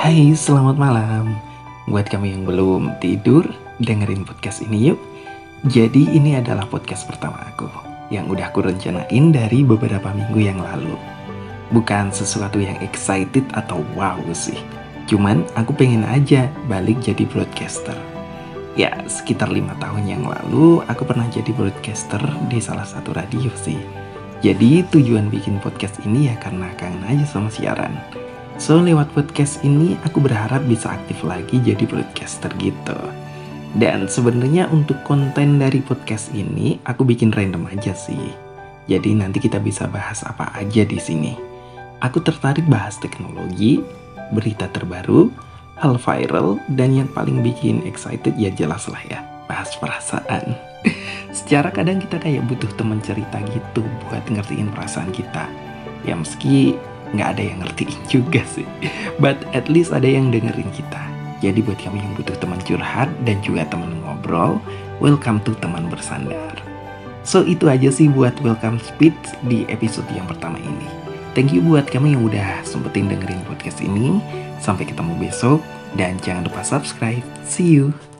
Hai, selamat malam. Buat kamu yang belum tidur, dengerin podcast ini yuk. Jadi ini adalah podcast pertama aku yang udah aku rencanain dari beberapa minggu yang lalu. Bukan sesuatu yang excited atau wow sih. Cuman aku pengen aja balik jadi broadcaster. Ya, sekitar lima tahun yang lalu aku pernah jadi broadcaster di salah satu radio sih. Jadi tujuan bikin podcast ini ya karena kangen aja sama siaran. So lewat podcast ini aku berharap bisa aktif lagi jadi broadcaster gitu. Dan sebenarnya untuk konten dari podcast ini aku bikin random aja sih. Jadi nanti kita bisa bahas apa aja di sini. Aku tertarik bahas teknologi, berita terbaru, hal viral, dan yang paling bikin excited ya jelas lah ya, bahas perasaan. Secara kadang kita kayak butuh teman cerita gitu buat ngertiin perasaan kita. Ya meski nggak ada yang ngertiin juga sih. But at least ada yang dengerin kita. Jadi buat kamu yang butuh teman curhat dan juga teman ngobrol, welcome to teman bersandar. So itu aja sih buat welcome speech di episode yang pertama ini. Thank you buat kamu yang udah sempetin dengerin podcast ini. Sampai ketemu besok dan jangan lupa subscribe. See you.